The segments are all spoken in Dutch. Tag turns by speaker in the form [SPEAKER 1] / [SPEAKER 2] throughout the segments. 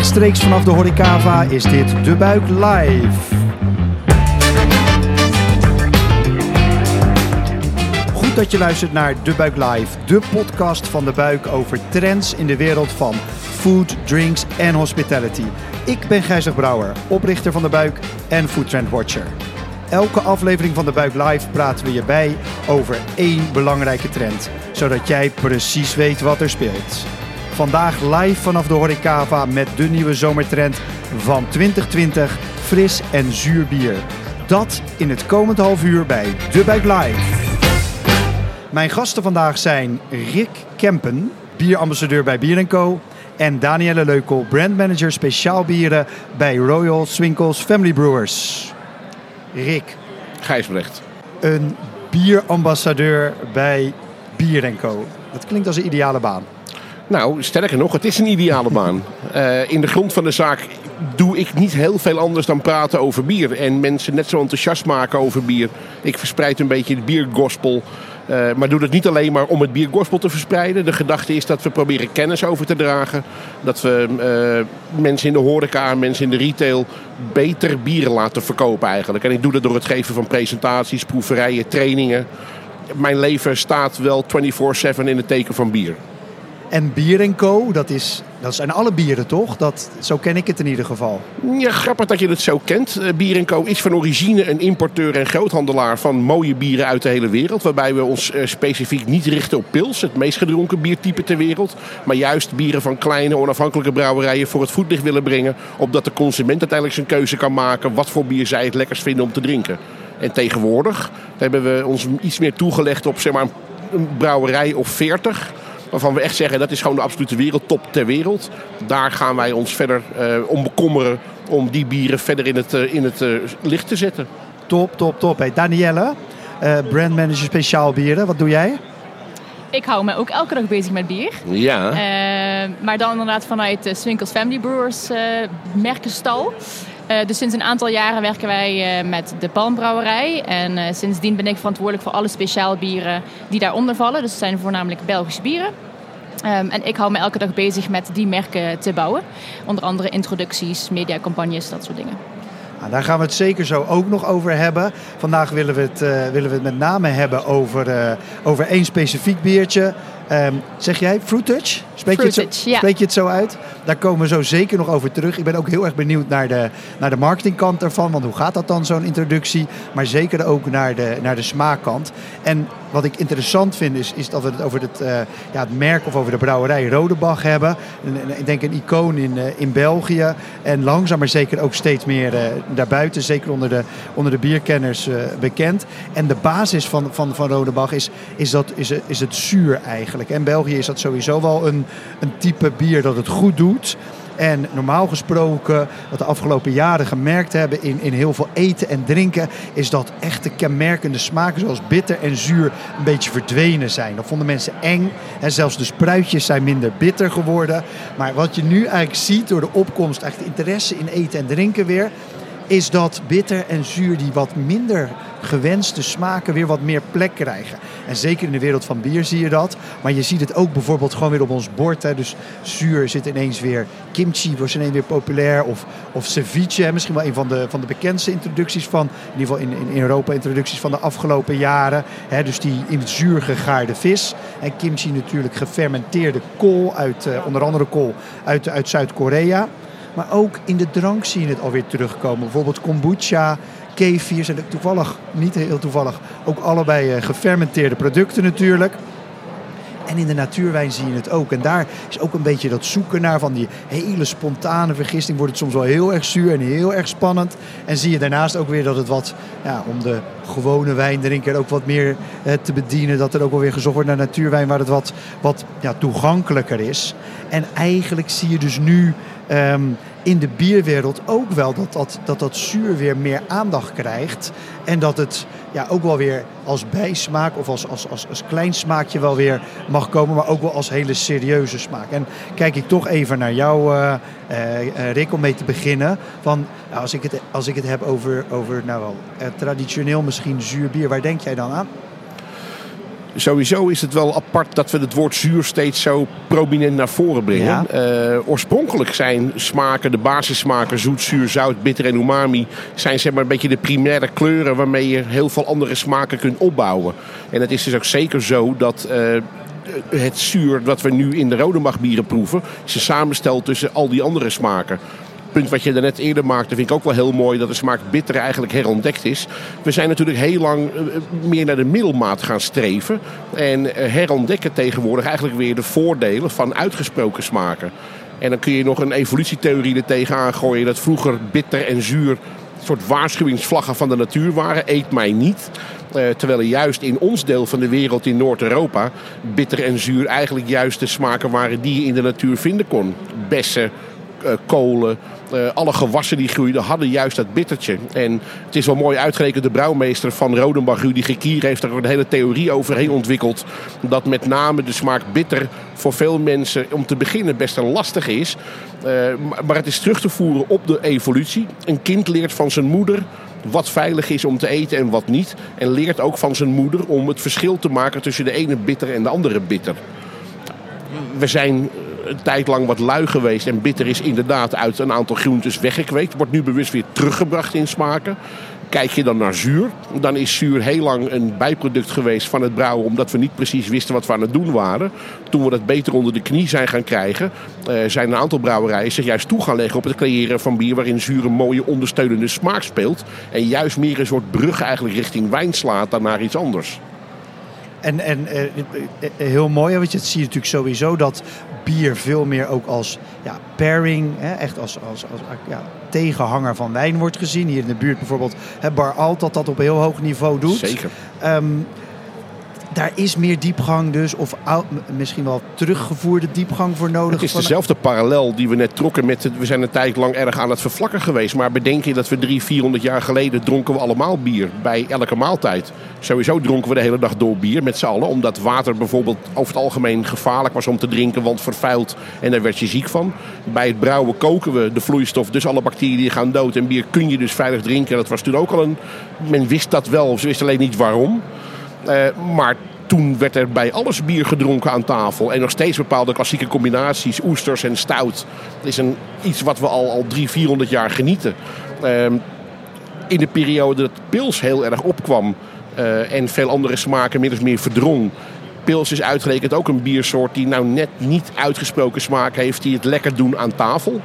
[SPEAKER 1] Rechtstreeks vanaf de Horecava is dit De Buik Live. Goed dat je luistert naar De Buik Live, de podcast van De Buik over trends in de wereld van food, drinks en hospitality. Ik ben Gijzer Brouwer, oprichter van De Buik en Food Trend Watcher. Elke aflevering van De Buik Live praten we je bij over één belangrijke trend, zodat jij precies weet wat er speelt. Vandaag live vanaf de Horecava met de nieuwe zomertrend van 2020, fris en zuur bier. Dat in het komend half uur bij De Buik Live. Mijn gasten vandaag zijn Rick Kempen, bierambassadeur bij Bier Co. En Danielle Leukel, brandmanager speciaal bieren bij Royal Swinkels Family Brewers. Rick,
[SPEAKER 2] Gijsbrecht.
[SPEAKER 1] een bierambassadeur bij Bier Co. Dat klinkt als een ideale baan.
[SPEAKER 2] Nou, sterker nog, het is een ideale baan. Eh, in de grond van de zaak doe ik niet heel veel anders dan praten over bier. En mensen net zo enthousiast maken over bier. Ik verspreid een beetje het biergospel. eh, maar doe dat niet alleen maar om het biergospel te verspreiden. De gedachte is dat we proberen kennis over te dragen. Dat we eh, mensen in de horeca, mensen in de retail beter bieren laten verkopen eigenlijk. En ik doe dat door het geven van presentaties, proeverijen, trainingen. Mijn leven staat wel 24-7 in het teken van bier.
[SPEAKER 1] En Bier Co, dat, is, dat zijn alle bieren toch? Dat, zo ken ik het in ieder geval.
[SPEAKER 2] Ja, grappig dat je het zo kent. Eh, Bier Co is van origine een importeur en groothandelaar van mooie bieren uit de hele wereld. Waarbij we ons eh, specifiek niet richten op pils, het meest gedronken biertype ter wereld. Maar juist bieren van kleine onafhankelijke brouwerijen voor het voetlicht willen brengen. Opdat de consument uiteindelijk zijn keuze kan maken wat voor bier zij het lekkerst vinden om te drinken. En tegenwoordig hebben we ons iets meer toegelegd op zeg maar, een brouwerij of 40 waarvan we echt zeggen dat is gewoon de absolute wereldtop ter wereld. Daar gaan wij ons verder eh, om bekommeren om die bieren verder in het, eh, in het eh, licht te zetten.
[SPEAKER 1] Top, top, top. Hey, Danielle, eh, brandmanager speciaal bieren. Wat doe jij?
[SPEAKER 3] Ik hou me ook elke dag bezig met bier.
[SPEAKER 2] Ja.
[SPEAKER 3] Eh, maar dan inderdaad vanuit de Swinkels Family Brewers eh merkenstal. Eh, dus sinds een aantal jaren werken wij eh, met de Palmbrouwerij. En eh, sindsdien ben ik verantwoordelijk voor alle speciaalbieren die daaronder vallen. Dus het zijn voornamelijk Belgische bieren. Ehm, en ik hou me elke dag bezig met die merken te bouwen. Onder andere introducties, mediacampagnes, dat soort dingen.
[SPEAKER 1] Nou, daar gaan we het zeker zo ook nog over hebben. Vandaag willen we het, willen we het met name hebben over, over één specifiek biertje. Ehm, zeg jij Fruit Touch? Spreek, je het zo,
[SPEAKER 3] ja.
[SPEAKER 1] spreek je het zo uit? Daar komen we zo zeker nog over terug. Ik ben ook heel erg benieuwd naar de, naar de marketingkant ervan. Want hoe gaat dat dan, zo'n introductie? Maar zeker ook naar de, naar de smaakkant. En wat ik interessant vind is, is dat we het over het, eh, ja, het merk of over de brouwerij Rodebach hebben. Ik denk een icoon in, eh, in België. En langzaam maar zeker ook steeds meer eh, daarbuiten. Zeker onder de, onder de bierkenners bekend. En de basis van, van, van Rodebach is, is, dat, is, is het zuur eigenlijk. En België is dat sowieso wel een, een type bier dat het goed doet. En normaal gesproken, wat de afgelopen jaren gemerkt hebben in, in heel veel eten en drinken, is dat echte kenmerkende smaken zoals bitter en zuur een beetje verdwenen zijn. Dat vonden mensen eng. En zelfs de spruitjes zijn minder bitter geworden. Maar wat je nu eigenlijk ziet door de opkomst, de interesse in eten en drinken weer, is dat bitter en zuur die wat minder gewenste smaken weer wat meer plek krijgen. En zeker in de wereld van bier zie je dat. Maar je ziet het ook bijvoorbeeld gewoon weer op ons bord. Hè. Dus zuur zit ineens weer, kimchi wordt ineens weer populair. Of, of ceviche, misschien wel een van de, van de bekendste introducties van, in ieder geval in, in Europa, introducties van de afgelopen jaren. Hè. Dus die in het zuur gegaarde vis. En kimchi natuurlijk gefermenteerde kool, uit, eh, onder andere kool uit, uit Zuid-Korea. Maar ook in de drank zie je het alweer terugkomen. Bijvoorbeeld kombucha, kefir zijn toevallig, niet heel toevallig, ook allebei eh, gefermenteerde producten natuurlijk. En in de natuurwijn zie je het ook. En daar is ook een beetje dat zoeken naar van die hele spontane vergisting. Wordt het soms wel heel erg zuur en heel erg spannend. En zie je daarnaast ook weer dat het wat, ja, om de gewone wijndrinker ook wat meer eh, te bedienen. Dat er ook wel weer gezocht wordt naar natuurwijn waar het wat, wat ja, toegankelijker is. En eigenlijk zie je dus nu ehm, in de bierwereld ook wel dat dat, dat dat zuur weer meer aandacht krijgt. En dat het ja, ook wel weer als bijsmaak of als, als, als, als klein smaakje wel weer mag komen. Maar ook wel als hele serieuze smaak. En kijk ik toch even naar jou, eh, Rick, om mee te beginnen. Van, als, ik het, als ik het heb over, over nou wel, traditioneel misschien zuur bier. Waar denk jij dan aan?
[SPEAKER 2] Sowieso is het wel apart dat we het woord zuur steeds zo prominent naar voren brengen.
[SPEAKER 1] Ja.
[SPEAKER 2] Eh, oorspronkelijk zijn smaken, de basissmaken, zoet, zuur, zout, bitter en umami, zijn zeg maar een beetje de primaire kleuren waarmee je heel veel andere smaken kunt opbouwen. En het is dus ook zeker zo dat eh, het zuur dat we nu in de rode bieren proeven, is een samenstel tussen al die andere smaken punt wat je daarnet eerder maakte, vind ik ook wel heel mooi dat de smaak bitter eigenlijk herontdekt is. We zijn natuurlijk heel lang eh, meer naar de middelmaat gaan streven. En eh, herontdekken tegenwoordig eigenlijk weer de voordelen van uitgesproken smaken. En dan kun je nog een evolutietheorie er tegenaan gooien dat vroeger bitter en zuur een soort waarschuwingsvlaggen van de natuur waren. Eet mij niet. Uh, terwijl er juist in ons deel van de wereld, in Noord-Europa, bitter en zuur eigenlijk juist de smaken waren die je in de natuur vinden kon. Bessen, kolen, uh, alle gewassen die groeiden hadden juist dat bittertje. En het is wel mooi uitgerekend. De brouwmeester van Rodenbach, Rudy Gekier, heeft daar een hele theorie overheen ontwikkeld. Dat met name de smaak bitter voor veel mensen om te beginnen best een lastig is. Uh, maar het is terug te voeren op de evolutie. Een kind leert van zijn moeder wat veilig is om te eten en wat niet. En leert ook van zijn moeder om het verschil te maken tussen de ene bitter en de andere bitter. We zijn een tijd lang wat lui geweest. En bitter is inderdaad uit een aantal groentes weggekweekt. Wordt nu bewust weer teruggebracht in smaken. Kijk je dan naar zuur, dan is zuur heel lang een bijproduct geweest van het brouwen, omdat we niet precies wisten wat we aan het doen waren. Toen we dat beter onder de knie zijn gaan krijgen, uh, zijn een aantal brouwerijen zich juist toe gaan leggen op het creëren van bier waarin zuur een mooie ondersteunende smaak speelt. En juist meer een soort brug eigenlijk richting wijn slaat dan naar iets anders.
[SPEAKER 1] En, en uh, heel mooi, want je ziet natuurlijk sowieso dat bier veel meer ook als ja, pairing, hè, echt als, als, als ja, tegenhanger van wijn wordt gezien. Hier in de buurt bijvoorbeeld hè, Bar Alt dat dat op een heel hoog niveau doet.
[SPEAKER 2] Zeker.
[SPEAKER 1] Um, daar is meer diepgang dus, of misschien wel teruggevoerde diepgang voor nodig.
[SPEAKER 2] Het is dezelfde parallel die we net trokken met... Het, we zijn een tijd lang erg aan het vervlakken geweest. Maar bedenk je dat we drie, 400 jaar geleden dronken we allemaal bier. Bij elke maaltijd. Sowieso dronken we de hele dag door bier met z'n allen. Omdat water bijvoorbeeld over het algemeen gevaarlijk was om te drinken. Want vervuild en daar werd je ziek van. Bij het brouwen koken we de vloeistof. Dus alle bacteriën gaan dood. En bier kun je dus veilig drinken. Dat was toen ook al een... Men wist dat wel, ze wist alleen niet waarom. Uh, maar toen werd er bij alles bier gedronken aan tafel. En nog steeds bepaalde klassieke combinaties, oesters en stout. Dat is een, iets wat we al, al drie, 400 jaar genieten. Uh, in de periode dat pils heel erg opkwam uh, en veel andere smaken min of meer verdrong. Pils is uitgerekend ook een biersoort die nou net niet uitgesproken smaak heeft, die het lekker doen aan tafel.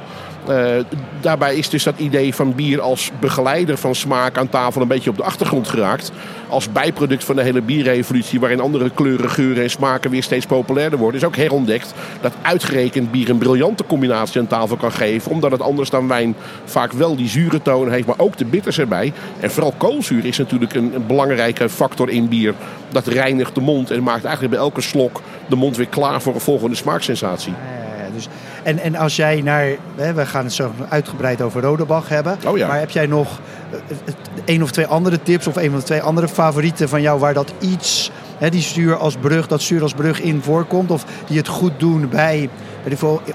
[SPEAKER 2] Uh, daarbij is dus dat idee van bier als begeleider van smaak aan tafel een beetje op de achtergrond geraakt. Als bijproduct van de hele bierrevolutie, waarin andere kleuren, geuren en smaken weer steeds populairder worden, is ook herontdekt dat uitgerekend bier een briljante combinatie aan tafel kan geven. Omdat het anders dan wijn vaak wel die zure toon heeft, maar ook de bitters erbij. En vooral koolzuur is natuurlijk een, een belangrijke factor in bier. Dat reinigt de mond en maakt eigenlijk bij elke slok de mond weer klaar voor een volgende smaaksensatie.
[SPEAKER 1] En, en als jij naar, hè, we gaan het zo uitgebreid over Rodebach hebben.
[SPEAKER 2] Oh ja.
[SPEAKER 1] Maar heb jij nog één of twee andere tips of één of twee andere favorieten van jou waar dat iets, hè, die stuur als brug, dat stuur als brug in voorkomt? Of die het goed doen bij,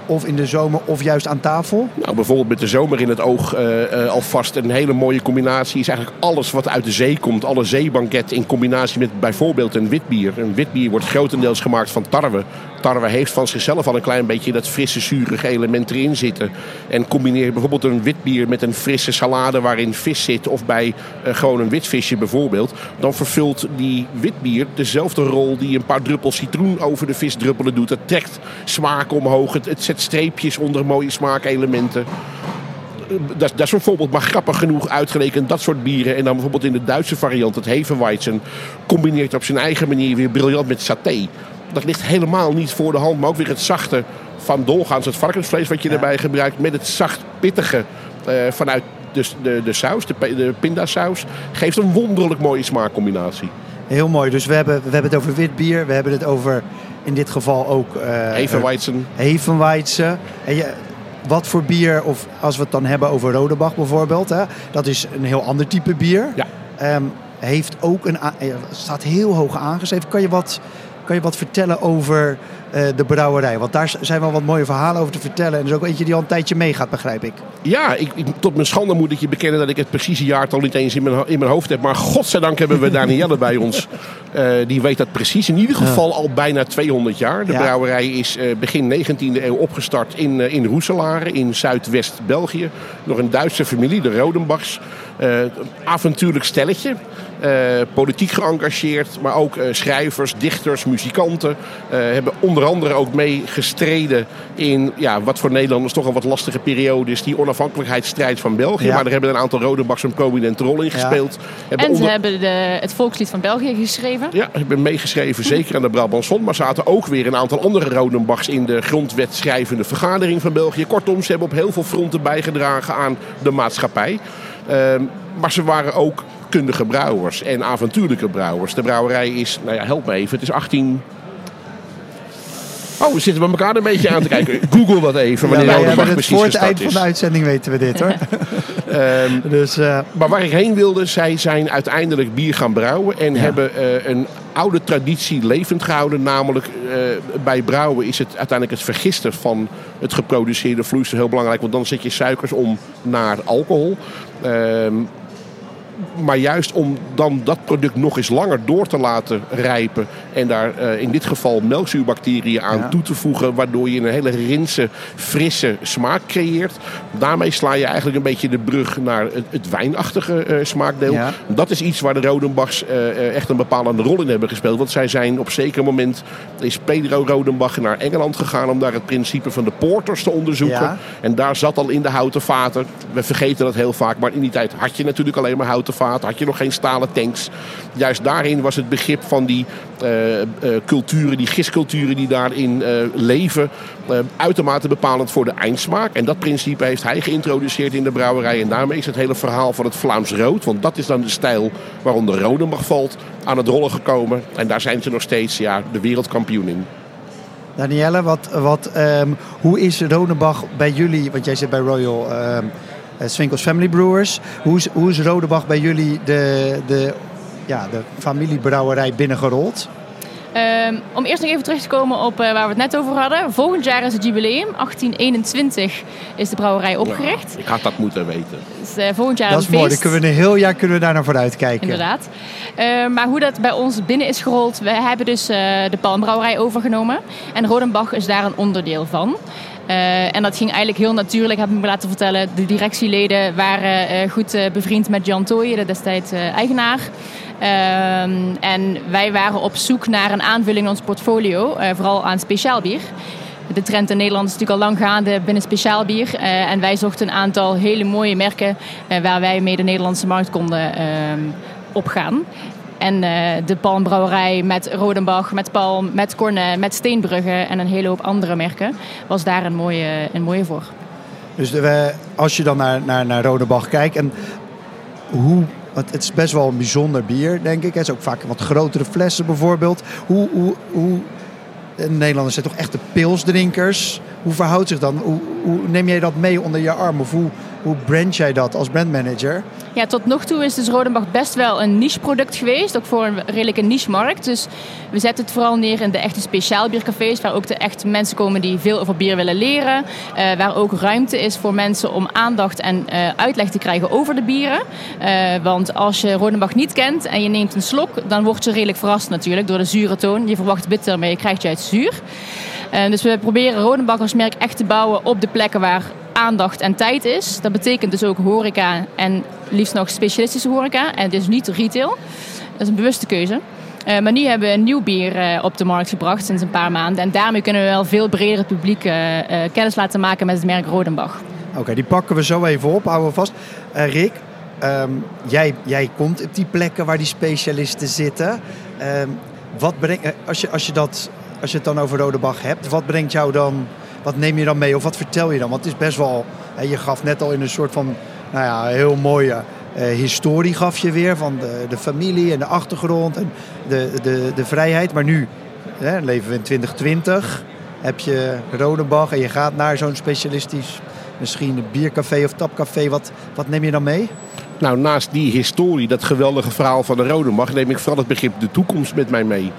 [SPEAKER 1] of in de zomer of juist aan tafel?
[SPEAKER 2] Nou, bijvoorbeeld met de zomer in het oog uh, uh, alvast een hele mooie combinatie is eigenlijk alles wat uit de zee komt. Alle zeebanket in combinatie met bijvoorbeeld een witbier. Een witbier wordt grotendeels gemaakt van tarwe. Tarwe heeft van zichzelf al een klein beetje dat frisse, zurige element erin zitten. En combineer bijvoorbeeld een witbier met een frisse salade waarin vis zit. Of bij uh, gewoon een witvisje bijvoorbeeld. Dan vervult die witbier dezelfde rol die een paar druppels citroen over de vis druppelen doet. Het trekt smaak omhoog. Het, het zet streepjes onder mooie smaakelementen. Dat, dat, is bijvoorbeeld maar grappig genoeg uitgerekend dat soort bieren. En dan bijvoorbeeld in de Duitse variant, het Hefeweizen, combineert op zijn eigen manier weer briljant met saté. Dat ligt helemaal niet voor de hand, maar ook weer het zachte van doorgaans het varkensvlees wat je ja. erbij gebruikt. Met het zacht pittige uh, vanuit de, de, de saus, de, de pindasaus. Geeft een wonderlijk mooie smaakcombinatie.
[SPEAKER 1] Heel mooi. Dus we hebben, we hebben het over wit bier. We hebben het over in dit geval ook... Uh,
[SPEAKER 2] Hefeweizen.
[SPEAKER 1] Hefeweizen. En je, wat voor bier, of als we het dan hebben over Rodebach bijvoorbeeld. Hè, dat is een heel ander type bier.
[SPEAKER 2] Ja.
[SPEAKER 1] Um, heeft ook een... staat heel hoog aangeschreven. Kan je wat, kan je wat vertellen over eh, de brouwerij? Want daar zijn wel wat mooie verhalen over te vertellen. En er is ook eentje die al een tijdje meegaat, begrijp ik.
[SPEAKER 2] Ja, ik, ik, tot mijn schande moet ik je bekennen dat ik het precieze jaartal niet eens in mijn, in mijn hoofd heb. Maar godzijdank hebben we Danielle bij ons. Uh, die weet dat precies. In ieder geval al bijna 200 jaar. De
[SPEAKER 1] Ja.
[SPEAKER 2] brouwerij is uh, begin 19e eeuw opgestart in, in Roeselare in Zuidwest-België. Door een Duitse familie, de Rodenbachs. Avontuurlijk stelletje. Uh, politiek geëngageerd, maar ook uh, schrijvers, dichters, muzikanten. Uh, hebben onder andere ook mee gestreden in ja, wat voor Nederlanders toch een wat lastige periode is. Die onafhankelijkheidsstrijd van België.
[SPEAKER 1] Ja.
[SPEAKER 2] Maar daar hebben een aantal Rodenbachs een prominente rol in gespeeld.
[SPEAKER 3] Hebben en ze hebben de, het volkslied van België geschreven.
[SPEAKER 2] Ja, ze hebben meegeschreven, zeker aan de Brabançon. Maar zaten ook weer een aantal andere Rodenbachs in de grondwetschrijvende vergadering van België. Kortom, ze hebben op heel veel fronten bijgedragen aan de maatschappij. maar ze waren ook kundige brouwers en avontuurlijke brouwers. De brouwerij is, nou ja, help me even, het is 18... Oh, we zitten bij elkaar een beetje aan te kijken. Google dat even, wanneer
[SPEAKER 1] ja,
[SPEAKER 2] precies
[SPEAKER 1] Voor het eind
[SPEAKER 2] is.
[SPEAKER 1] van de uitzending weten we dit hoor.
[SPEAKER 2] um,
[SPEAKER 1] dus, uh...
[SPEAKER 2] Maar waar ik heen wilde, zij zijn uiteindelijk bier gaan brouwen. En
[SPEAKER 1] Ja.
[SPEAKER 2] hebben uh, een oude traditie levend gehouden. Namelijk uh, bij brouwen is het uiteindelijk het vergisten van het geproduceerde vloeistof heel belangrijk. Want dan zet je suikers om naar alcohol. Um, maar juist om dan dat product nog eens langer door te laten rijpen. En daar uh, in dit geval melkzuurbacteriën aan
[SPEAKER 1] Ja.
[SPEAKER 2] toe te voegen. Waardoor je een hele rinse, frisse smaak creëert. Daarmee sla je eigenlijk een beetje de brug naar het, het wijnachtige uh, smaakdeel.
[SPEAKER 1] Ja.
[SPEAKER 2] Dat is iets waar de Rodenbachs uh, echt een bepalende rol in hebben gespeeld. Want zij zijn op zeker moment is Pedro Rodenbach naar Engeland gegaan. Om daar het principe van de porters te onderzoeken.
[SPEAKER 1] Ja.
[SPEAKER 2] En daar zat al in de houten vaten. We vergeten dat heel vaak. Maar in die tijd had je natuurlijk alleen maar houten Had je nog geen stalen tanks. Juist daarin was het begrip van die uh, uh, culturen, die gistculturen die daarin uh, leven, uitermate bepalend voor de eindsmaak. En dat principe heeft hij geïntroduceerd in de brouwerij. En daarmee is het hele verhaal van het Vlaams rood, want dat is dan de stijl waaronder Rodenbach valt, aan het rollen gekomen. En daar zijn ze nog steeds ja, de wereldkampioen in.
[SPEAKER 1] Danielle, wat, wat, um, hoe is Rodenbach bij jullie, want jij zit bij Royal um, Swinkels Family Brewers. Hoe is, hoe is Rodenbach bij jullie de, de, ja, de familiebrouwerij binnengerold?
[SPEAKER 3] Um, om eerst nog even terug te komen op uh, waar we het net over hadden. Volgend jaar is het jubileum. 1821 is de brouwerij opgericht.
[SPEAKER 2] Ja, ik had dat moeten weten.
[SPEAKER 3] Dus, uh, volgend jaar
[SPEAKER 1] dat
[SPEAKER 3] is
[SPEAKER 1] mooi. Dan kunnen we een heel jaar kunnen we daar naar vooruit kijken.
[SPEAKER 3] Inderdaad. Uh, maar hoe dat bij ons binnen is gerold. We hebben dus uh, de Palmbrouwerij overgenomen. En Rodenbach is daar een onderdeel van. Uh, en dat ging eigenlijk heel natuurlijk, heb me laten vertellen. De directieleden waren uh, goed uh, bevriend met Jan Tooijen, de destijds eigenaar. Ehm, en wij waren op zoek naar een aanvulling in ons portfolio, vooral aan speciaal bier. De trend in Nederland is natuurlijk al lang gaande binnen speciaal bier. en wij zochten een aantal hele mooie merken waar wij mee de Nederlandse markt konden ehm, opgaan. En uh, de Palmbrouwerij met Rodenbach, met Palm, met Cornet, met Steenbrugge en een hele hoop andere merken was daar een mooie, een mooie voor.
[SPEAKER 1] Dus als je dan naar, naar, naar Rodenbach kijkt en hoe. Het is best wel een bijzonder bier, denk ik. Het is ook vaak wat grotere flessen bijvoorbeeld. Hoe, hoe, hoe, Nederlanders zijn toch echte pilsdrinkers. Hoe verhoudt zich dan? Hoe, neem jij dat mee onder je arm? Of hoe, hoe brand jij dat als brandmanager?
[SPEAKER 3] Ja, tot nog toe is dus Rodenbach best wel een niche product geweest. Ook voor een redelijke niche markt. Dus we zetten het vooral neer in de echte speciaalbiercafés. Waar ook de echt mensen komen die veel over bier willen leren. Uh, waar ook ruimte is voor mensen om aandacht en uh, uitleg te krijgen over de bieren. Uh, want als je Rodenbach niet kent en je neemt een slok... dan word je redelijk verrast natuurlijk door de zure toon. Je verwacht bitter, maar je krijgt juist zuur. Uh, dus we proberen Rodenbach als merk echt te bouwen op de plekken waar aandacht en tijd is. Dat betekent dus ook horeca en liefst nog specialistische horeca. En dus niet retail. Dat is een bewuste keuze. Uh, maar nu hebben we een nieuw bier uh, op de markt gebracht sinds een paar maanden. En daarmee kunnen we wel veel breder het publiek kennis laten maken met het merk Rodenbach.
[SPEAKER 1] Oké, die pakken we zo even op, houden we vast. Rick, um, jij, jij komt op die plekken waar die specialisten zitten. Um, wat brengt, als, je, als, je dat, als je het dan over Rodenbach hebt, wat brengt jou dan wat neem je dan mee of wat vertel je dan? Want het is best wel, je gaf net al in een soort van, nou ja, heel mooie uh, historie gaf je weer van de, de, familie en de achtergrond en de, de, de vrijheid. Maar nu hè, leven we in 2020, heb je Rodenbach en je gaat naar zo'n specialistisch, misschien een biercafé of tapcafé. Wat, wat neem je dan mee?
[SPEAKER 2] Nou, naast die historie, dat geweldige verhaal van de Rodenbach, neem ik vooral het begrip de toekomst met mij mee.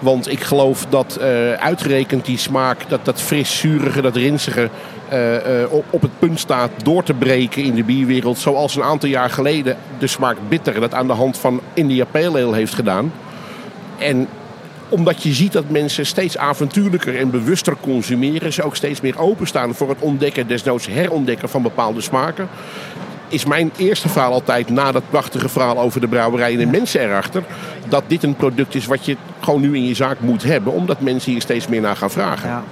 [SPEAKER 2] Want ik geloof dat uh, uitgerekend die smaak, dat, dat fris-zurige, dat rinsige, uh, op, op, het punt staat door te breken in de bierwereld. Zoals een aantal jaar geleden de smaak bitter dat aan de hand van India Pale Ale heeft gedaan. En omdat je ziet dat mensen steeds avontuurlijker en bewuster consumeren. Ze ook steeds meer openstaan voor het ontdekken, desnoods herontdekken van bepaalde smaken. Is mijn eerste verhaal altijd, na dat prachtige verhaal over de brouwerij en de mensen erachter, dat dit een product is wat je gewoon nu in je zaak moet hebben, omdat mensen hier steeds meer naar gaan vragen. Ja.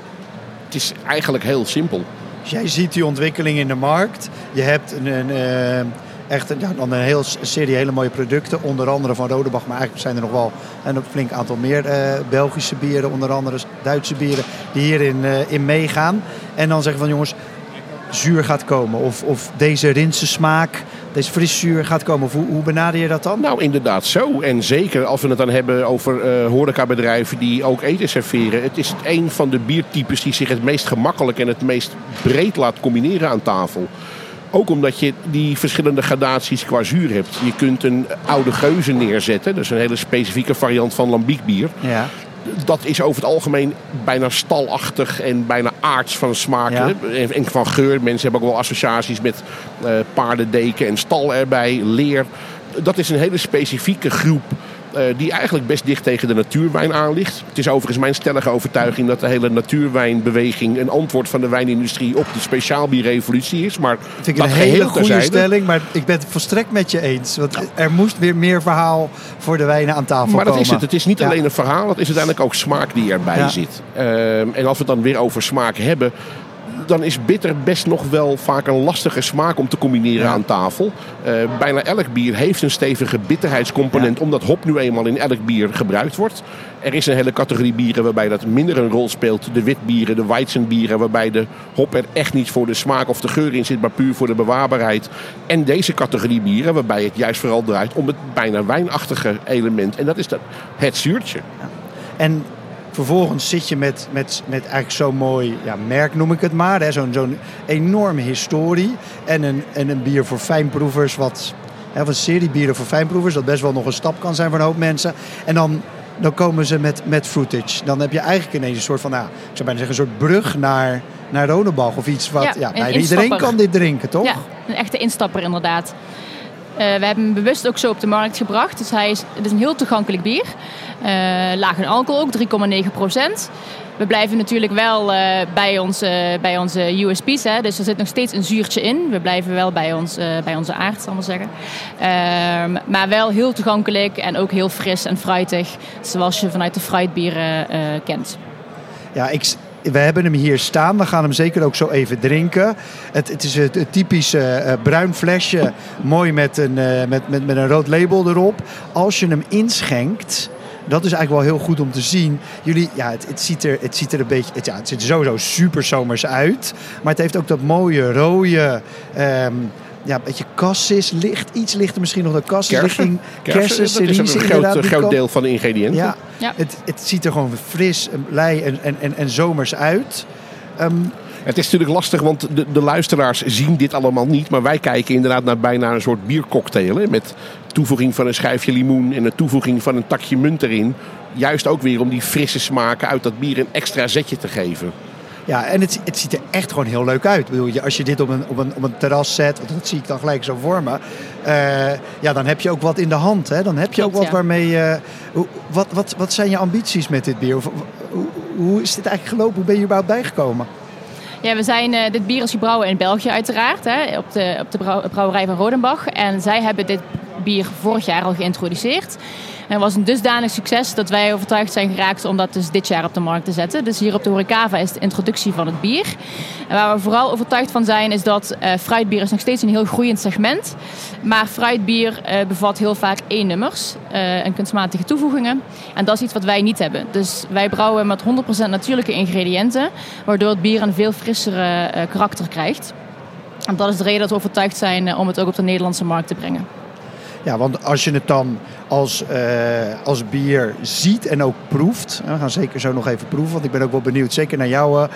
[SPEAKER 2] Het is eigenlijk heel simpel.
[SPEAKER 1] Dus jij ziet die ontwikkeling in de markt. Je hebt een, een uh echt ja, dan een heel serie hele mooie producten. Onder andere van Rodebach, maar eigenlijk zijn er nog wel een flink aantal meer uh, Belgische bieren, onder andere Duitse bieren, die hierin uh, in meegaan. En dan zeggen van jongens, zuur gaat komen. Of, of deze rinse smaak, deze friszuur gaat komen. Of hoe, hoe benader je dat dan?
[SPEAKER 2] Nou, inderdaad zo. En zeker als we het dan hebben over uh, horecabedrijven die ook eten serveren. Het is een van de biertypes die zich het meest gemakkelijk en het meest breed laat combineren aan tafel. Ook omdat je die verschillende gradaties qua zuur hebt. Je kunt een oude geuze neerzetten. Dat is een hele specifieke variant van lambiekbier. Ja. Dat is over het algemeen bijna stalachtig en bijna aards van smaak en van geur. Mensen hebben ook wel associaties met uh, paardendeken en stal erbij, leer. Dat is een hele specifieke groep die eigenlijk best dicht tegen de natuurwijn aan ligt. Het is overigens mijn stellige overtuiging dat de hele natuurwijnbeweging een antwoord van de wijnindustrie op de speciaalbierrevolutie is. Maar
[SPEAKER 1] vind ik een hele goede stelling, maar ik ben het volstrekt met je eens. Want er moest weer meer verhaal voor de wijnen aan tafel
[SPEAKER 2] maar
[SPEAKER 1] komen.
[SPEAKER 2] Maar dat is het. Het is niet alleen een verhaal, het is uiteindelijk ook smaak die erbij zit. Uh, en als we het dan weer over smaak hebben, dan is bitter best nog wel vaak een lastige smaak om te combineren aan tafel. Uh, bijna elk bier heeft een stevige bitterheidscomponent, omdat hop nu eenmaal in elk bier gebruikt wordt. Er is een hele categorie bieren waarbij dat minder een rol speelt. De witbieren, de weizenbieren, waarbij de hop er echt niet voor de smaak of de geur in zit, maar puur voor de bewaarbaarheid. En deze categorie bieren, waarbij het juist vooral draait om het bijna wijnachtige element. En dat is dat, het zuurtje.
[SPEAKER 1] En Vervolgens zit je met, met, met eigenlijk zo'n mooi ja, merk, noem ik het maar. Zo'n zo'n enorme historie. En een, en een bier voor fijnproevers, wat, hè, of een serie bieren voor fijnproevers, dat best wel nog een stap kan zijn voor een hoop mensen. En dan, dan komen ze met, met footage. Dan heb je eigenlijk ineens een soort van, nou, ik zou bijna zeggen, een soort brug naar, naar of iets wat. Ja, ja iedereen kan dit drinken, toch?
[SPEAKER 3] Ja, een echte instapper inderdaad. Uh, we hebben hem bewust ook zo op de markt gebracht. Dus hij is, het is een heel toegankelijk bier. Uh, laag in alcohol ook, 3,9 procent. We blijven natuurlijk wel uh, bij, onze, bij onze USP's. Hè. Dus er zit nog steeds een zuurtje in. We blijven wel bij, ons, bij onze aard, zal ik maar zeggen. Uh, maar wel heel toegankelijk en ook heel fris en fruitig. Zoals je vanuit de fruitbieren kent.
[SPEAKER 1] Ja, ik, we hebben hem hier staan. We gaan hem zeker ook zo even drinken. Het, het is het, typische uh, bruin flesje. Mooi met een, uh, met, met, met een rood label erop. Als je hem inschenkt. Dat is eigenlijk wel heel goed om te zien. Jullie, ja, het, ziet, er, het ziet er een beetje. Het, ja, het ziet er sowieso super zomers uit. Maar het heeft ook dat mooie rode. Um, ja, een beetje cassis, licht, iets lichter misschien nog dan cassis.
[SPEAKER 2] Kersen. Kersen, dat is een groot, groot deel van de ingrediënten.
[SPEAKER 1] Ja, ja. Het, het ziet er gewoon fris, lei en, en, en, en zomers uit. Um,
[SPEAKER 2] het is natuurlijk lastig, want de, de, luisteraars zien dit allemaal niet. Maar wij kijken inderdaad naar bijna een soort biercocktail. Hè, met toevoeging van een schijfje limoen en de toevoeging van een takje munt erin. Juist ook weer om die frisse smaken uit dat bier een extra zetje te geven.
[SPEAKER 1] Ja, en het, het ziet er echt gewoon heel leuk uit. Ik bedoel, als je dit op een, op een, op een terras zet, dat zie ik dan gelijk zo voor me. Uh, ja, dan heb je ook wat in de hand. Hè? Dan heb je ook wat waarmee je... Uh, wat, wat, wat zijn je ambities met dit bier? Hoe, hoe, hoe is dit eigenlijk gelopen? Hoe ben je überhaupt bijgekomen?
[SPEAKER 3] Ja, we zijn, uh, dit bier is gebrouwen in België uiteraard, hè, op, de, op de brouwerij van Rodenbach. En zij hebben dit bier vorig jaar al geïntroduceerd. En was een dusdanig succes dat wij overtuigd zijn geraakt om dat dus dit jaar op de markt te zetten. Dus hier op de Horecava is de introductie van het bier. En waar we vooral overtuigd van zijn is dat uh, fruitbier is nog steeds een heel groeiend segment. Maar fruitbier uh, bevat heel vaak één nummers uh, en kunstmatige toevoegingen. En dat is iets wat wij niet hebben. Dus wij brouwen met 100% natuurlijke ingrediënten. Waardoor het bier een veel frissere karakter krijgt. En dat is de reden dat we overtuigd zijn om het ook op de Nederlandse markt te brengen.
[SPEAKER 1] Ja, want als je het dan als, uh, als bier ziet en ook proeft. We gaan zeker zo nog even proeven, want ik ben ook wel benieuwd. Zeker naar jouw uh,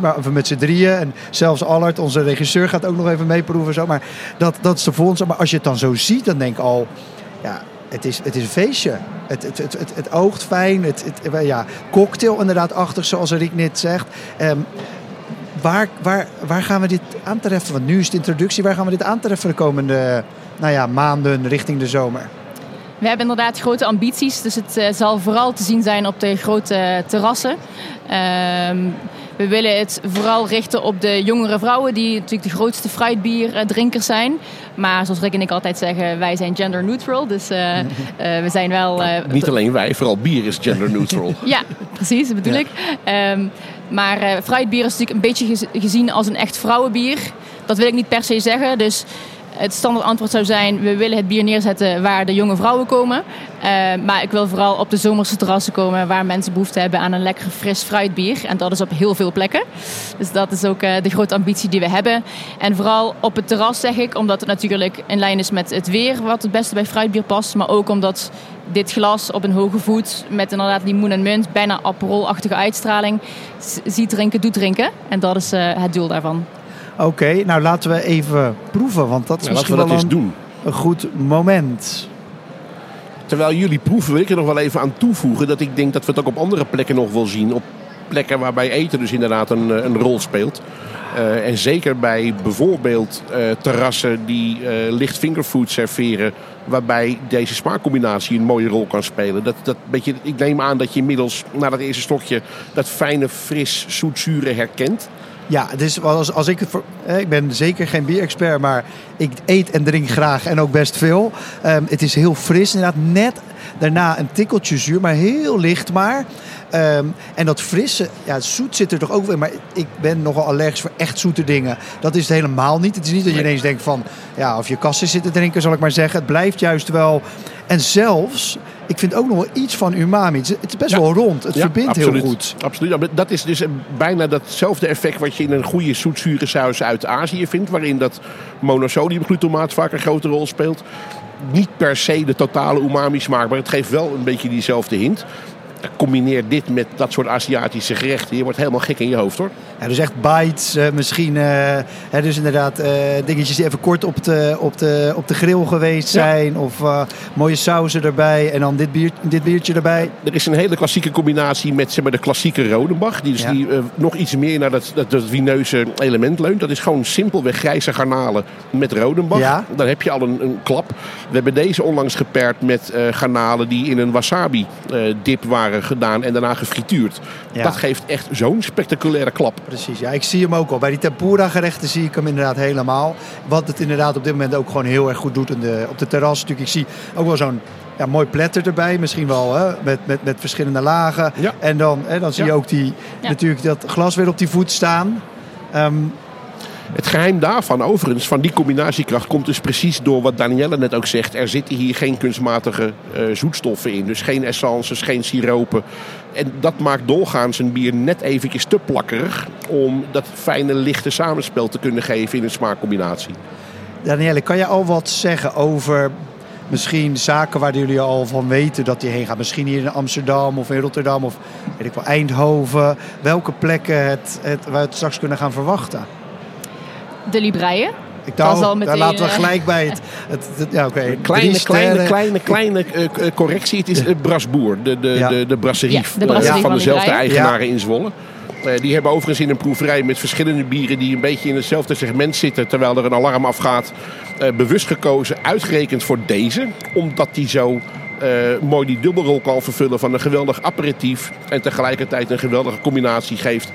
[SPEAKER 1] maar even met z'n drieën. En zelfs Allard, onze regisseur, gaat ook nog even meeproeven. Maar dat, dat is de volgende. Maar als je het dan zo ziet, dan denk ik al... Ja, het is, het is een feestje. Het, het, het, het, oogt fijn. Het, het, ja, cocktail inderdaad achter, zoals Rick net zegt. Ehm, waar, waar, waar gaan we dit aantreffen? Want nu is de introductie. Waar gaan we dit aantreffen de komende nou ja, maanden richting de zomer?
[SPEAKER 3] We hebben inderdaad grote ambities, dus het uh, zal vooral te zien zijn op de grote terrassen. Ehm, we willen het vooral richten op de jongere vrouwen, die natuurlijk de grootste fruitbierdrinkers zijn. Maar zoals Rick en ik altijd zeggen, wij zijn gender neutral. Dus uh, uh, we zijn wel.
[SPEAKER 2] Niet alleen wij, vooral bier is gender neutral.
[SPEAKER 3] ja, precies, dat bedoel ja. ik. Um, maar fruitbier is natuurlijk een beetje gezien als een echt vrouwenbier. Dat wil ik niet per se zeggen. Dus het standaard antwoord zou zijn: we willen het bier neerzetten waar de jonge vrouwen komen. Uh, maar ik wil vooral op de zomerse terrassen komen waar mensen behoefte hebben aan een lekker fris fruitbier. En dat is op heel veel plekken. Dus dat is ook uh, de grote ambitie die we hebben. En vooral op het terras zeg ik, omdat het natuurlijk in lijn is met het weer wat het beste bij fruitbier past. Maar ook omdat dit glas op een hoge voet met inderdaad limoen en munt, bijna aperolachtige uitstraling, ziet drinken, doet drinken. En dat is uh, het doel daarvan.
[SPEAKER 1] Oké, nou laten we even proeven, want dat is
[SPEAKER 2] Ja,
[SPEAKER 1] misschien
[SPEAKER 2] laten we
[SPEAKER 1] wel
[SPEAKER 2] dat
[SPEAKER 1] een,
[SPEAKER 2] eens doen.
[SPEAKER 1] een goed moment.
[SPEAKER 2] Terwijl jullie proeven, wil ik er nog wel even aan toevoegen dat ik denk dat we het ook op andere plekken nog wel zien. Op plekken waarbij eten dus inderdaad een, eh, een rol speelt. Eh, en zeker bij bijvoorbeeld eh, terrassen die eh, licht fingerfood serveren. Waarbij deze smaakcombinatie een mooie rol kan spelen. Dat, dat beetje, ik neem aan dat je inmiddels na dat eerste stokje dat fijne, fris, zoetzure herkent.
[SPEAKER 1] Ja, dus als, als ik ik ben zeker geen bierexpert, maar ik eet en drink graag en ook best veel. Ehm, het is heel fris, inderdaad net daarna een tikkeltje zuur, maar heel licht maar. Ehm, en dat frisse, ja, het zoet zit er toch ook weer. Maar ik ben nogal allergisch voor echt zoete dingen. Dat is het helemaal niet. Het is niet dat je ineens denkt van, ja, of je kassen zit te drinken, zal ik maar zeggen. Het blijft juist wel. En zelfs, ik vind ook nog wel iets van umami. Het is, best
[SPEAKER 2] Ja.
[SPEAKER 1] wel rond. Het
[SPEAKER 2] Ja,
[SPEAKER 1] verbindt
[SPEAKER 2] absoluut.
[SPEAKER 1] heel goed.
[SPEAKER 2] Absoluut. Dat is dus bijna datzelfde effect wat je in een goede zoetzure saus uit Azië vindt. Waarin dat monosodiumglutamaat vaak een grote rol speelt. Niet per se de totale umami smaak, maar het geeft wel een beetje diezelfde hint. Combineer dit met dat soort Aziatische gerechten. Je wordt helemaal gek in je hoofd hoor.
[SPEAKER 1] Ja, dus echt bites, eh, misschien. eh, hè, dus inderdaad eh, dingetjes die even kort op de, op de, op de grill geweest
[SPEAKER 2] Ja.
[SPEAKER 1] zijn. Of mooie sauzen erbij. En dan dit, bier, dit biertje erbij.
[SPEAKER 2] Er is een hele klassieke combinatie met zeg maar, de klassieke Rodenbach. Die, dus
[SPEAKER 1] Ja.
[SPEAKER 2] die nog iets meer naar dat, dat, dat vineuze element leunt. Dat is gewoon simpelweg grijze garnalen met Rodenbach.
[SPEAKER 1] Ja.
[SPEAKER 2] Dan heb je al een, een klap. We hebben deze onlangs gepaard met garnalen die in een wasabi dip waren gedaan en daarna gefrituurd.
[SPEAKER 1] Ja.
[SPEAKER 2] Dat geeft echt zo'n spectaculaire klap.
[SPEAKER 1] Precies, ja, ik zie hem ook al. Bij die tempura gerechten zie ik hem inderdaad helemaal. Wat het inderdaad op dit moment ook gewoon heel erg goed doet in de, op de terras. Natuurlijk, ik zie ook wel zo'n ja, mooi platter erbij. Misschien wel hè, met, met, met verschillende lagen.
[SPEAKER 2] Ja.
[SPEAKER 1] En dan, hè, dan zie je
[SPEAKER 2] Ja.
[SPEAKER 1] ook die,
[SPEAKER 3] Ja.
[SPEAKER 1] natuurlijk dat glas weer op die voet staan. Ehm,
[SPEAKER 2] Het geheim daarvan, overigens, van die combinatiekracht, komt dus precies door wat Danielle net ook zegt. Er zitten hier geen kunstmatige eh, zoetstoffen in. Dus geen essences, geen siropen. En dat maakt doorgaans een bier net eventjes te plakkerig. Om dat fijne, lichte samenspel te kunnen geven in een smaakcombinatie.
[SPEAKER 1] Danielle, kan je al wat zeggen over misschien zaken waar jullie al van weten dat die heen gaan? Misschien hier in Amsterdam of in Rotterdam of weet ik wel, Eindhoven. Welke plekken het, het, we het straks kunnen gaan verwachten?
[SPEAKER 3] De Libreien.
[SPEAKER 1] Ik
[SPEAKER 3] al
[SPEAKER 1] daar
[SPEAKER 3] meteen,
[SPEAKER 1] laten we
[SPEAKER 3] eh,
[SPEAKER 1] gelijk bij het. het, het- ja, oké.
[SPEAKER 2] Kleine, kleine, kleine, kleine eh, eh, correctie. Het is eh, Brasboer, de, de,
[SPEAKER 1] Ja.
[SPEAKER 2] de, de brasserie,
[SPEAKER 3] Ja, de
[SPEAKER 2] eh,
[SPEAKER 3] brasserie
[SPEAKER 2] van
[SPEAKER 3] van
[SPEAKER 2] dezelfde eigenaren in Zwolle. Eh, die hebben overigens in een proeverij met verschillende bieren die een beetje in hetzelfde segment zitten, terwijl er een alarm afgaat, eh, bewust gekozen, uitgerekend voor deze, omdat die zo eh, mooi die dubbelrol kan vervullen van een geweldig aperitief en tegelijkertijd een geweldige combinatie geeft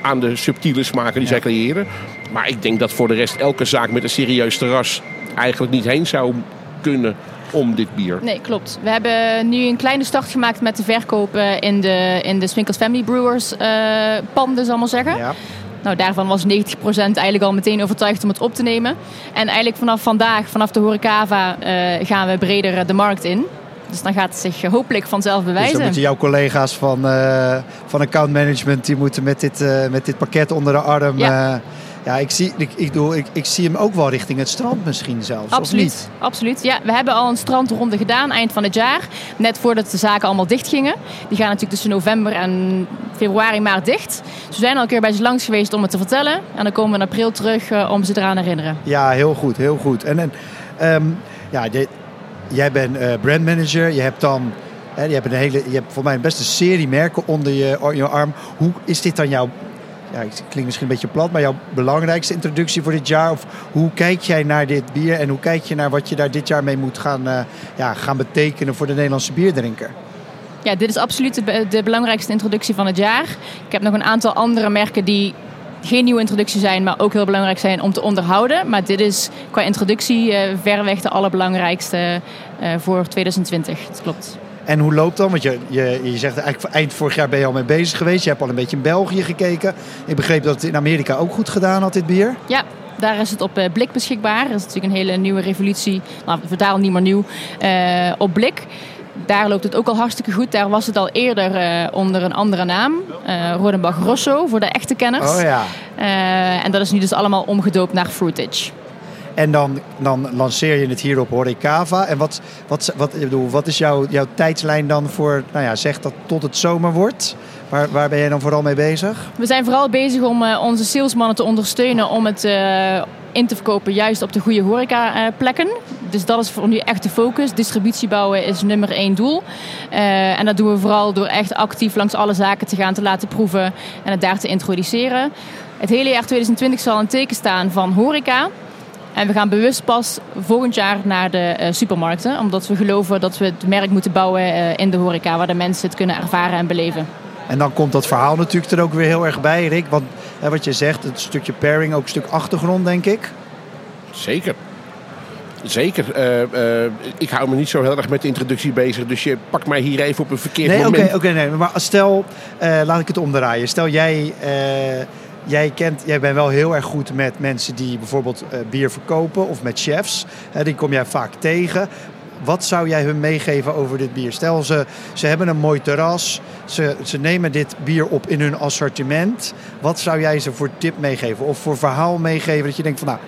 [SPEAKER 2] aan de subtiele smaken die zij creëren. Maar ik denk dat voor de rest elke zaak met een serieus terras eigenlijk niet heen zou kunnen om dit bier.
[SPEAKER 3] Nee, klopt. We hebben nu een kleine start gemaakt met de verkoop eh, in de, in de Swinkels Family Brewers eh panden, zal ik maar zeggen.
[SPEAKER 1] Ja.
[SPEAKER 3] Nou, daarvan was 90% eigenlijk al meteen overtuigd om het op te nemen. En eigenlijk vanaf vandaag, vanaf de Horecava, eh gaan we breder de markt in. Dus dan gaat het zich hopelijk vanzelf
[SPEAKER 1] Dus dan
[SPEAKER 3] bewijzen.
[SPEAKER 1] moeten jouw collega's van, eh, van account management, die moeten met dit, eh, met dit pakket onder de arm.
[SPEAKER 3] Ja.
[SPEAKER 1] Ja, ik, zie, ik, ik, doe, ik, ik zie hem ook wel richting het strand misschien zelfs. Of
[SPEAKER 3] Absoluut,
[SPEAKER 1] niet?
[SPEAKER 3] absoluut. Ja, we hebben al een strandronde gedaan eind van het jaar. Net voordat de zaken allemaal dicht gingen. Die gaan natuurlijk tussen november en februari, maart dicht. Dus we zijn al een keer bij ze langs geweest om het te vertellen. En dan komen we in april terug eh, om ze eraan te herinneren.
[SPEAKER 1] Ja, heel goed, heel goed. En, en ehm, ja, jij bent uh, brandmanager. Je hebt dan hè, je hebt een hele, je hebt voor mij een beste serie merken onder je, je arm. Hoe is dit dan jouw ja, het klinkt misschien een beetje plat, maar jouw belangrijkste introductie voor dit jaar? Of hoe kijk jij naar dit bier en hoe kijk je naar wat je daar dit jaar mee moet gaan, uh, ja, gaan betekenen voor de Nederlandse bierdrinker?
[SPEAKER 3] Ja, dit is absoluut de, belangrijkste introductie van het jaar. Ik heb nog een aantal andere merken die geen nieuwe introductie zijn, maar ook heel belangrijk zijn om te onderhouden. Maar dit is qua introductie uh, verreweg de allerbelangrijkste uh, voor 2020. Dat klopt.
[SPEAKER 1] En hoe loopt dan? Want je, je, je zegt eigenlijk eind vorig jaar ben je al mee bezig geweest. Je hebt al een beetje in België gekeken. Ik begreep dat het in Amerika ook goed gedaan had, dit bier.
[SPEAKER 3] Ja, daar is het op eh, blik beschikbaar. Dat is natuurlijk een hele nieuwe revolutie. Nou, vertaal niet meer nieuw. Uh, op blik. Daar loopt het ook al hartstikke goed. Daar was het al eerder uh, onder een andere naam. Uh, Rodenbach Rosso, voor de echte kenners.
[SPEAKER 1] Oh ja.
[SPEAKER 3] en dat is nu dus allemaal omgedoopt naar Fruitage.
[SPEAKER 1] En dan, dan lanceer je het hier op Horecava. En wat, wat, wat, bedoel, wat is jouw, jouw tijdslijn dan voor, nou ja, zeg dat tot het zomer wordt? Waar, waar ben jij dan vooral mee bezig?
[SPEAKER 3] We zijn vooral bezig om uh, onze salesmannen te ondersteunen om het uh, in te verkopen juist op de goede horecaplekken. Dus dat is voor nu echt de focus. Distributie bouwen is nummer één doel. En dat doen we vooral door echt actief langs alle zaken te gaan, te laten proeven en het daar te introduceren. Het hele jaar 2020 zal een teken staan van horeca. En we gaan bewust pas volgend jaar naar de uh, supermarkten. Omdat we geloven dat we het merk moeten bouwen uh, in de horeca. Waar de mensen het kunnen ervaren en beleven.
[SPEAKER 1] En dan komt dat verhaal natuurlijk er ook weer heel erg bij, Rick. Want hè, wat je zegt, het stukje pairing, ook een stuk achtergrond, denk ik.
[SPEAKER 2] Zeker. Zeker. Uh, ik hou me niet zo heel erg met de introductie bezig. Dus je pakt mij hier even op een verkeerd
[SPEAKER 1] nee,
[SPEAKER 2] moment.
[SPEAKER 1] Oké, okay, nee, maar stel, laat ik het omdraaien. Stel jij jij, kent, jij bent wel heel erg goed met mensen die bijvoorbeeld uh, bier verkopen of met chefs. Uh, die kom jij vaak tegen. Wat zou jij hun meegeven over dit bier? Stel, ze, ze hebben een mooi terras. Ze, ze nemen dit bier op in hun assortiment. Wat zou jij ze voor tip meegeven? Of voor verhaal meegeven dat je denkt van nou...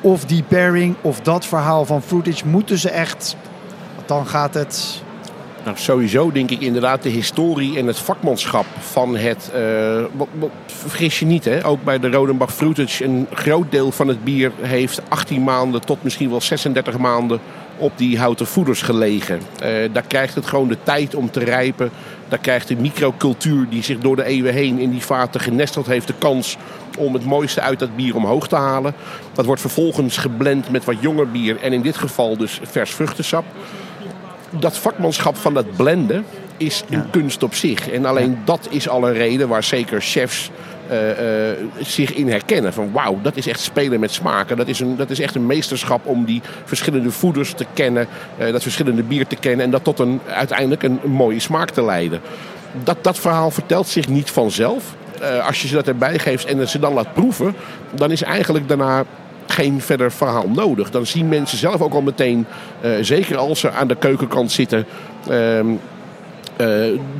[SPEAKER 1] Of die pairing of dat verhaal van Fruitage moeten ze echt... Dan gaat het
[SPEAKER 2] nou, sowieso denk ik inderdaad de historie en het vakmanschap van het... Uh, vergis je niet, hè? ook bij de Rodenbach Fruitage... een groot deel van het bier heeft 18 maanden tot misschien wel 36 maanden... op die houten voeders gelegen. Uh, daar krijgt het gewoon de tijd om te rijpen. Daar krijgt de microcultuur die zich door de eeuwen heen in die vaten genesteld heeft... de kans om het mooiste uit dat bier omhoog te halen. Dat wordt vervolgens geblend met wat jonger bier... en in dit geval dus vers vruchtensap dat vakmanschap van dat blenden is een kunst op zich. En alleen dat is al een reden waar zeker chefs uh, uh, zich in herkennen. Van wauw, dat is echt spelen met smaken. Dat is, een, dat is echt een meesterschap om die verschillende voeders te kennen. Uh, dat verschillende bier te kennen. En dat tot een, uiteindelijk een, een mooie smaak te leiden. Dat, dat verhaal vertelt zich niet vanzelf. als je ze dat erbij geeft en ze dan laat proeven, dan is eigenlijk daarna geen verder verhaal nodig. Dan zien mensen zelf ook al meteen, uh, zeker als ze aan de keukenkant zitten. Uh,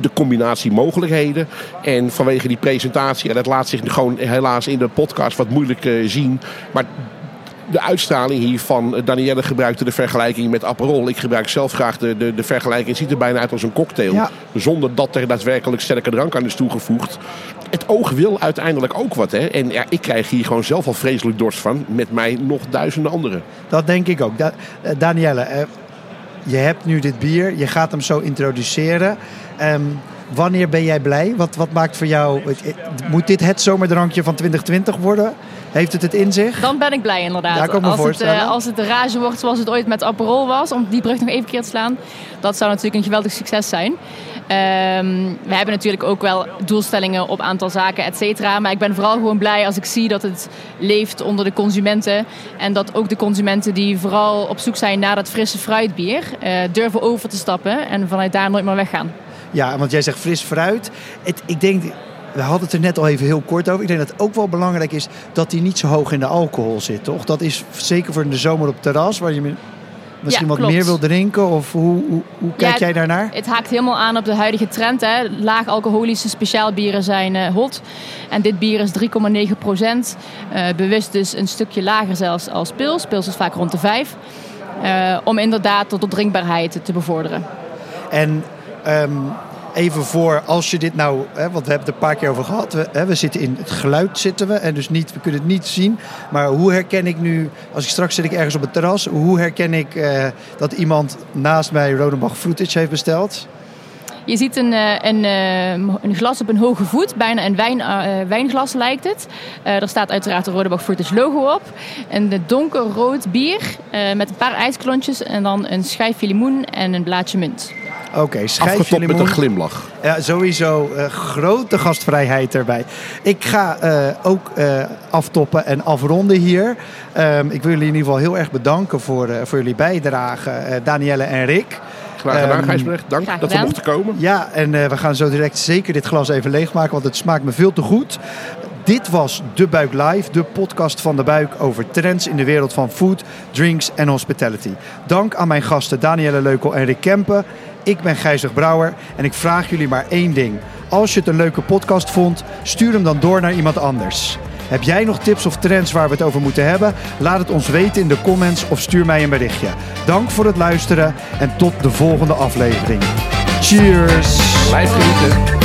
[SPEAKER 2] de combinatie mogelijkheden. En vanwege die presentatie, en dat laat zich gewoon helaas in de podcast wat moeilijk uh, zien. Maar de uitstraling hiervan. Danielle gebruikte de vergelijking met Aperol. Ik gebruik zelf graag de, de, de vergelijking. ziet er bijna uit als een cocktail. Ja. Zonder dat er daadwerkelijk sterke drank aan is toegevoegd. Het oog wil uiteindelijk ook wat. Hè? En ja, ik krijg hier gewoon zelf al vreselijk dorst van. Met mij nog duizenden anderen.
[SPEAKER 1] Dat denk ik ook. Da uh, Danielle, uh, je hebt nu dit bier. Je gaat hem zo introduceren. Um, wanneer ben jij blij? Wat, wat maakt voor jou... Moet dit het zomerdrankje van 2020 worden? Heeft het het in zich?
[SPEAKER 3] Dan ben ik blij inderdaad.
[SPEAKER 1] Ja,
[SPEAKER 3] als, het,
[SPEAKER 1] uh,
[SPEAKER 3] als het de rage wordt zoals het ooit met Aperol was, om die brug nog even keer te slaan, dat zou natuurlijk een geweldig succes zijn. Um, we hebben natuurlijk ook wel doelstellingen op aantal zaken, et cetera. Maar ik ben vooral gewoon blij als ik zie dat het leeft onder de consumenten. En dat ook de consumenten die vooral op zoek zijn naar dat frisse fruitbier, uh, durven over te stappen en vanuit daar nooit meer weggaan.
[SPEAKER 1] Ja, want jij zegt fris fruit. Het, ik denk, we hadden het er net al even heel kort over. Ik denk dat het ook wel belangrijk is dat hij niet zo hoog in de alcohol zit, toch? Dat is zeker voor in de zomer op het terras, waar je misschien
[SPEAKER 3] ja,
[SPEAKER 1] wat meer wil drinken? Of hoe, hoe, hoe kijk
[SPEAKER 3] Ja,
[SPEAKER 1] jij daarnaar?
[SPEAKER 3] Het haakt helemaal aan op de huidige trend. Hè. Laag alcoholische speciaalbieren zijn eh, hot. En dit bier is 3,9 procent. Eh, bewust dus een stukje lager zelfs als pils. Pils is vaak rond de 5. Eh, om inderdaad tot de drinkbaarheid te bevorderen.
[SPEAKER 1] En ehm, even voor als je dit nou, hè, want we hebben het een paar keer over gehad. We, zitten in het geluid zitten we en dus niet, we kunnen het niet zien. Maar hoe herken ik nu, als ik straks zit ik ergens op het terras, hoe herken ik eh, dat iemand naast mij Rodenbach Fruitage heeft besteld?
[SPEAKER 3] Je ziet een, eh, een, eh, een, glas op een hoge voet, bijna een wijn, wijnglas lijkt het. Uh, er staat uiteraard de Rodebach Fruitage logo op. En een donkerrood bier met een paar ijsklontjes en dan een schijfje limoen en een blaadje munt.
[SPEAKER 1] Oké, okay,
[SPEAKER 2] met een glimlach.
[SPEAKER 1] Ja, sowieso grote gastvrijheid erbij. Ik ga ook aftoppen en afronden hier. Um, ik wil jullie in ieder geval heel erg bedanken voor, voor jullie bijdrage, Danielle en Rick.
[SPEAKER 2] Graag gedaan, um, Gijsbrecht. Dank dat we mochten komen.
[SPEAKER 1] Ja, en uh, we gaan zo direct zeker dit glas even leegmaken, want het smaakt me veel te goed. Dit was De Buik Live, de podcast van De Buik over trends in de wereld van food, drinks en hospitality. Dank aan mijn gasten Danielle Leukel en Rick Kempen. Ik ben Gijzig Brouwer en ik vraag jullie maar één ding. Als je het een leuke podcast vond, stuur hem dan door naar iemand anders. Heb jij nog tips of trends waar we het over moeten hebben? Laat het ons weten in de comments of stuur mij een berichtje. Dank voor het luisteren en tot de volgende aflevering. Cheers!
[SPEAKER 2] Blijf genieten.